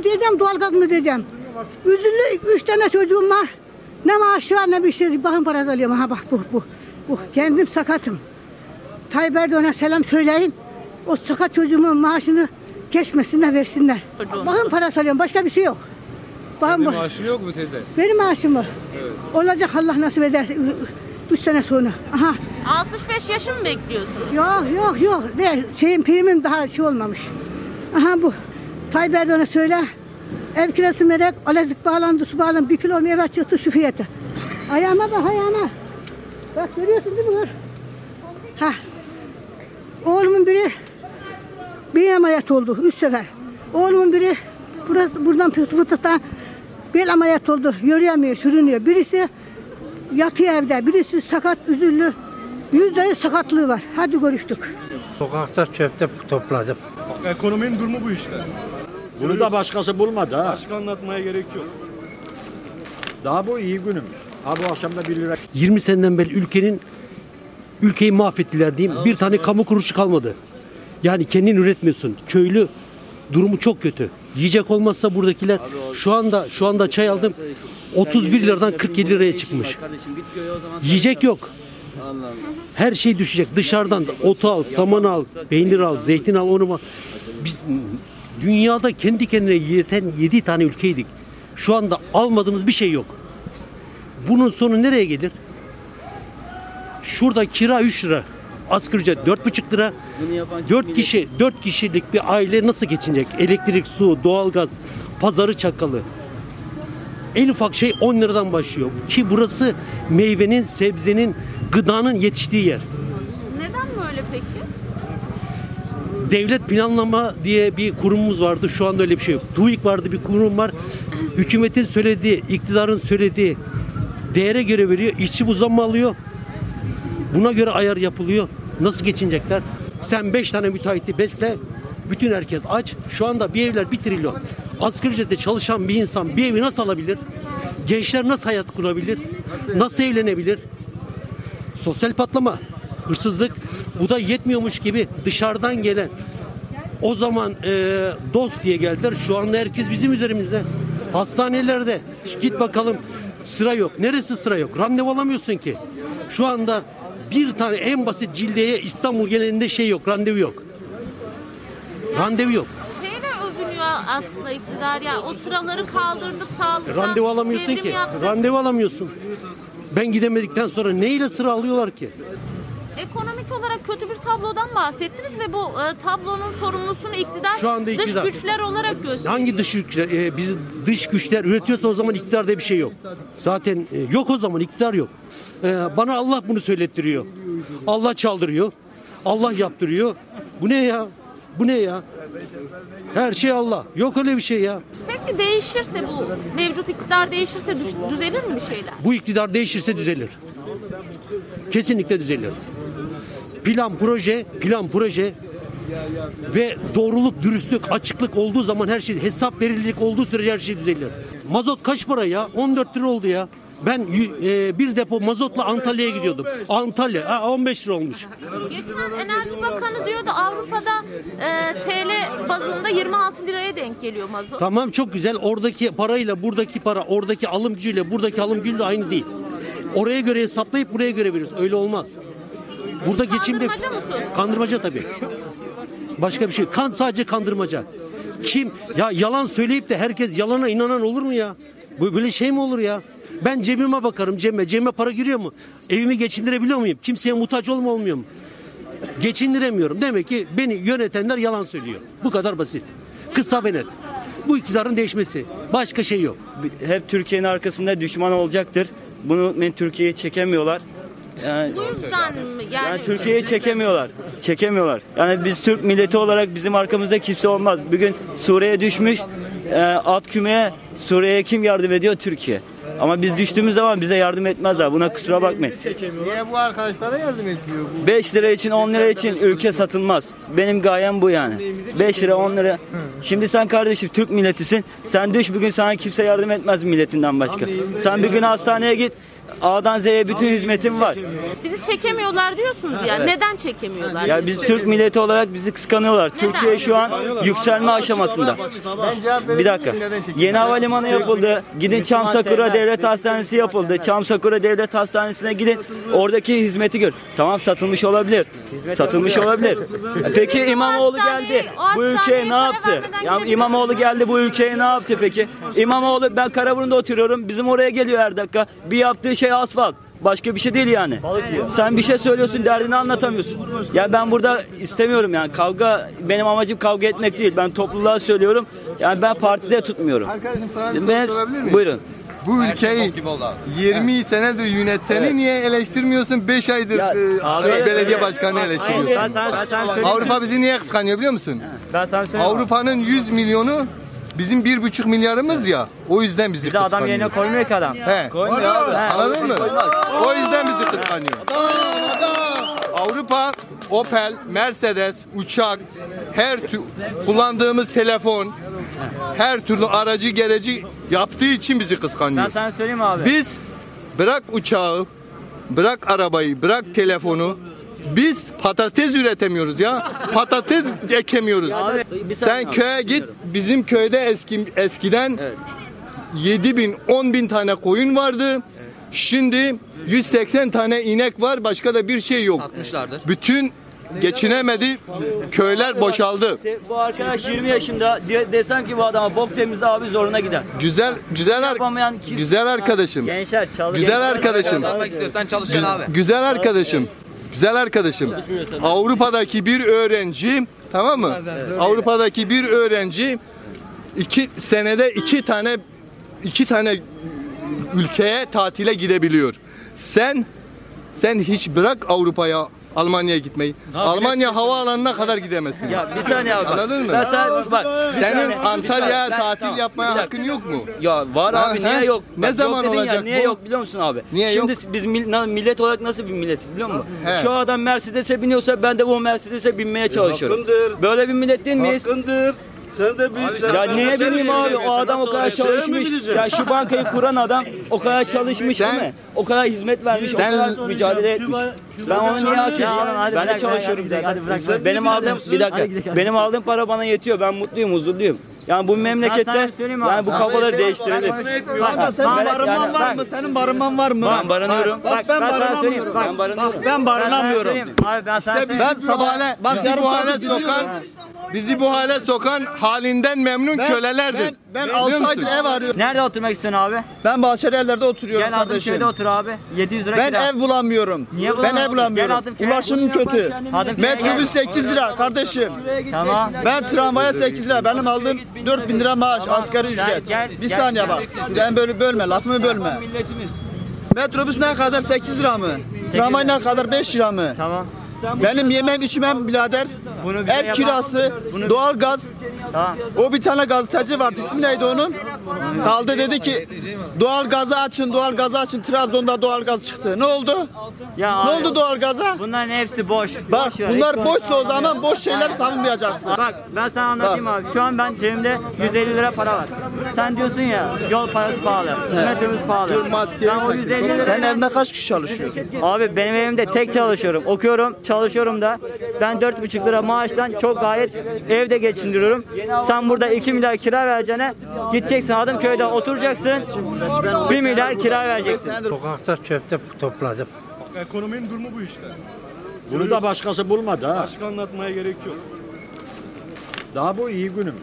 ödeyeceğim, doğalgaz mı ödeyeceğim? Üzüllü üç tane çocuğum var. Ne maaşı var ne bir şey. Bakın parası alıyorum. Ha bak bu, bu. bu. Kendim sakatım. Tayyip Erdoğan'a selam söyleyin. O sakat çocuğumun maaşını kesmesinler, versinler. Çocuğun. Bakın parası alıyorum. Başka bir şey yok. Bakın bu. Maaşın yok mu teyze? Benim maaşım mı? Olacak Allah nasip ederse. Üç sene sonra. Aha. 65 yaşı mı bekliyorsunuz? Yok yok yok. De, şeyin primim daha şey olmamış. Aha bu. Tayyip Erdoğan'a söyle. Ev kirası melek, elektrik bağlandı, su bağlandı. Bir kilo meyve çıktı şu fiyata. Ayağıma bak ayağıma. Bak görüyorsun değil mi? Gör. Ha. Oğlumun biri bir ameliyat oldu. Üç sefer. Oğlumun biri burası, buradan fıtıktan bel ameliyat oldu. Yürüyemiyor, sürünüyor. Birisi yatıyor evde. Birisi sakat, üzüllü. Yüzde yüz sakatlığı var. Hadi görüştük. Sokakta çöpte topladım. Ekonominin durumu bu işte. Bunu da başkası bulmadı ha. Başka anlatmaya gerek yok. Daha bu iyi günüm. Ha bu akşam da 1 lira 20 seneden beri ülkenin ülkeyi mahvettiler diyeyim. Bir tane kamu kuruluşu kalmadı. Yani kendin üretmiyorsun. Köylü durumu çok kötü. Yiyecek olmazsa buradakiler şu anda şu anda çay aldım 31 liradan 47 liraya çıkmış. Yiyecek yok. Her şey düşecek. Dışarıdan da otu al, saman al, peynir al, zeytin al, onu al. Biz dünyada kendi kendine yeten 7 tane ülkeydik. Şu anda almadığımız bir şey yok. Bunun sonu nereye gelir? Şurada kira 3 lira. Asgari ücret 4,5 lira. 4 kişi, 4 kişilik bir aile nasıl geçinecek? Elektrik, su, doğalgaz, pazarı çakalı. En ufak şey 10 liradan başlıyor. Ki burası meyvenin, sebzenin, gıdanın yetiştiği yer. Neden böyle peki? Devlet planlama diye bir kurumumuz vardı. Şu anda öyle bir şey yok. TÜİK vardı bir kurum var. Hükümetin söylediği, iktidarın söylediği değere göre veriyor. İşçi bu zammı alıyor. Buna göre ayar yapılıyor. Nasıl geçinecekler? Sen 5 tane müteahhiti besle. Bütün herkes aç. Şu anda bir evler 1 trilyon. Asgari ücretle çalışan bir insan bir evi nasıl alabilir? Gençler nasıl hayat kurabilir? Nasıl evlenebilir? Sosyal patlama, hırsızlık. Bu da yetmiyormuş gibi dışarıdan gelen o zaman e, dost diye geldiler. Şu anda herkes bizim üzerimizde. Hastanelerde git bakalım sıra yok. Neresi sıra yok? Randevu alamıyorsun ki. Şu anda bir tane en basit cildeye İstanbul genelinde şey yok. Randevu yok. Randevu yok. Şeyle övünüyor aslında iktidar ya. O sıraları kaldırdık sağlıktan. Randevu alamıyorsun devrim ki. yaptık. Randevu alamıyorsun. Ben gidemedikten sonra neyle sıra alıyorlar ki? Ekonomik olarak kötü bir tablodan bahsettiniz ve bu e, tablonun sorumlusunu iktidar, Şu anda iktidar. dış güçler olarak gösteriyor. Hangi dış güçler? e, biz dış güçler üretiyorsa o zaman iktidar diye bir şey yok. Zaten e, yok o zaman iktidar yok. E, bana Allah bunu söylettiriyor. Allah çaldırıyor. Allah yaptırıyor. Bu ne ya? Bu ne ya? Her şey Allah. Yok öyle bir şey ya. Peki değişirse bu mevcut iktidar değişirse düş- düzelir mi bir şeyler? Bu iktidar değişirse düzelir. Kesinlikle düzelir. Plan proje, plan proje ve doğruluk, dürüstlük, açıklık olduğu zaman her şey hesap verilirlik olduğu sürece her şey düzelir. Mazot kaç para ya? 14 lira oldu ya. Ben e, bir depo mazotla Antalya'ya gidiyordum. Antalya ha, 15 lira olmuş. Geçen Enerji Bakanı diyordu Avrupa'da e, TL bazında 26 liraya denk geliyor mazot. Tamam çok güzel. Oradaki parayla buradaki para, oradaki alım gücüyle buradaki alım gücü de aynı değil. Oraya göre hesaplayıp buraya göre veriyoruz. Öyle olmaz. Burada geçim de Kandırmaca mı söz? Kandırmaca tabii. Başka bir şey. Kan sadece kandırmaca. Kim ya yalan söyleyip de herkes yalana inanan olur mu ya? Bu böyle şey mi olur ya? Ben cebime bakarım cebime. Cebime para giriyor mu? Evimi geçindirebiliyor muyum? Kimseye muhtaç olma olmuyor mu? Geçindiremiyorum. Demek ki beni yönetenler yalan söylüyor. Bu kadar basit. Kısa ve net. Bu iktidarın değişmesi. Başka şey yok. hep Türkiye'nin arkasında düşman olacaktır. Bunu men Türkiye'ye çekemiyorlar. Yani, Bu yüzden mi? Yani, yani Türkiye'ye çekemiyorlar. Çekemiyorlar. Yani biz Türk milleti olarak bizim arkamızda kimse olmaz. Bugün Suriye düşmüş. E, alt kümeye Suriye'ye kim yardım ediyor? Türkiye. Ama biz düştüğümüz zaman bize yardım etmezler. Buna kusura bakmayın. Niye bu arkadaşlara yardım etmiyor? 5 lira için 10 lira için ülke satılmaz. Benim gayem bu yani. 5 lira 10 lira. Şimdi sen kardeşim Türk milletisin. Sen düş bugün sana kimse yardım etmez milletinden başka. Sen bir gün hastaneye git. A'dan Z'ye bütün hizmetim var. Bizi çekemiyorlar diyorsunuz ya. Neden çekemiyorlar? Ya biz Türk milleti olarak bizi kıskanıyorlar. Türkiye şu an yükselme aşamasında. Bir dakika. Yeni havalimanı yapıldı. Gidin Çam Sakura Devlet Hastanesi yapıldı. Çam Sakura Devlet Hastanesi'ne gidin. Oradaki hizmeti gör. Tamam satılmış olabilir. Satılmış olabilir. Peki İmamoğlu geldi. Bu ülkeye ne yaptı? Ya İmamoğlu geldi bu ülkeye ne yaptı peki? İmamoğlu ben Karaburun'da oturuyorum. Bizim oraya geliyor her dakika. Bir yaptığı şey asfalt. Başka bir şey değil yani. Sen bir şey söylüyorsun derdini anlatamıyorsun. Ya ben burada istemiyorum yani kavga benim amacım kavga etmek değil. Ben topluluğa söylüyorum. Yani ben partide tutmuyorum. Arkadaşım sana bir Ben, soru sorabilir miyim? buyurun. Bu ülkeyi 20 senedir yönetseni niye eleştirmiyorsun? 5 aydır Ya, e, abi- belediye başkanı eleştiriyorsun. Ben sana, ben sana söyleyeyim. Avrupa bizi niye kıskanıyor biliyor musun? Ben sana söyleyeyim. Avrupa'nın 100 milyonu bizim 1,5 milyarımız ya. O yüzden bizi Bizi adam kıskanıyor. yerine koymuyor ki adam. He. Koymuyor abi. Anladın mı? O yüzden bizi kıskanıyor. Avrupa Opel, Mercedes, uçak, her tür kullandığımız telefon, her türlü aracı gereci yaptığı için bizi Ben kıskanıyor. sana söyleyeyim abi. Biz bırak uçağı, bırak arabayı, bırak telefonu. Biz patates üretemiyoruz ya. Patates ekemiyoruz. Abi, Sen köye git. Bizim köyde eski eskiden 7 bin, 10 bin tane koyun vardı. Şimdi 180 tane inek var. Başka da bir şey yok. Satmışlardır. Bütün geçinemedi. Köyler boşaldı. Bu arkadaş 20 yaşında de- desem ki bu adama bok temizle abi zoruna gider. Güzel güzel ar- Yapamayan kim? güzel arkadaşım. Gençler çalış. Güzel arkadaşım. Kazanmak istiyorsan çalışacaksın abi. Güzel arkadaşım. Güzel arkadaşım. Avrupa'daki bir öğrenci tamam mı? Avrupa'daki bir öğrenci iki senede iki tane iki tane ülkeye tatile gidebiliyor. Sen sen hiç bırak Avrupa'ya Almanya'ya gitmeyi. Almanya havaalanına kadar gidemezsin. Ya bir saniye abi. Anladın mı? Ben sana bak. bir Senin saniye, Antalya'ya. Ben- tatil tamam, yapmaya bir dakika. hakkın yok mu? Ya var Ha, abi ha? niye yok? Ne Bak, zaman yok dedin olacak ya, niye bu? yok biliyor musun abi? Niye Şimdi yok? biz mil- millet olarak nasıl bir milletiz biliyor musun? He. Şu adam Mercedes'e biniyorsa ben de bu Mercedes'e binmeye çalışıyorum. Böyle bir millet değil miyiz? Hakkındır. Sen de büyük Ya niye bileyim abi o adam o kadar mi çalışmış. Ya şu bankayı kuran adam o kadar çalışmış Sen- değil mi? O kadar hizmet vermiş, Sen- o kadar mücadele etmiş. Ben onu niye hak ediyorum? hadi Ben de bırak, çalışıyorum bırak, hadi zaten. bırak, bırak. Benim aldığım bir dakika. Gidelim. Benim aldığım para bana yetiyor. Ben mutluyum, huzurluyum. Yani bu Ben memlekette sana söyleyeyim abi. yani bu kafaları değiştirelim. Bak, Senin bak, barınman bak, var mı? Senin barınman var mı? Ben barınıyorum. Bak, ben sana barınamıyorum. söyleyeyim, bak, Ben barınıyorum. Ben ben sana barınamıyorum. söyleyeyim. Abi ben sana İşte söyleyeyim. bak, bizi yarım bu hale sokan bizi bu hale sokan halinden memnun kölelerdir. Ben, ben Biliyor 6 musun? aydır ev arıyorum. Nerede oturmak istiyorsun abi? Ben Bahçelievler'de oturuyorum Gel kardeşim. Adımköy'de otur abi. 700 lira Ben kira. ev bulamıyorum. Niye ben bulamazsın? ev bulamıyorum. Gel. Ulaşımım kötü. Gel. Metrobüs 8 lira kardeşim. Tamam. Ben tramvaya 8 lira. Benim aldığım 4000 lira maaş, asgari ücret. gel, bir gel, saniye gel. bak. Ben böyle bölme, lafımı bölme. Milletimiz. Metrobüs ne kadar 8 lira mı? Tramvay ne kadar 5 lira mı? Tamam. Benim yemem içmem birader. Ev kirası, Bunu- Tamam. O bir tane gazeteci vardı. İsmi neydi onun? Kaldı dedi ki doğal gazı açın, doğal gazı açın. Trabzon'da doğal gaz çıktı. Ne oldu? Ya Ne abi, oldu doğal gaza? Bunların hepsi boş. Bak Boş bunlar boşsa o zaman boş şeyler savunmayacaksın. Bak ben sana anlatayım abi. Şu an ben cebimde 150 lira para var. Sen diyorsun ya yol parası pahalı, metrobüs pahalı. maskeyi Ben o tak. 150 lira... Sen evde kaç kişi çalışıyor? Abi benim evimde tek çalışıyorum. Okuyorum, çalışıyorum da. Ben 4,5 lira maaştan çok gayet evde geçindiriyorum. Sen burada 2 milyar kira vereceğine gideceksin Adımköy'de oturacaksın. 1 milyar kira vereceksin. Sokakta çöpte topladım. Ekonominin durumu bu işte. Bunu da başkası bulmadı ha. Başka anlatmaya gerek yok. Daha bu iyi günümüz.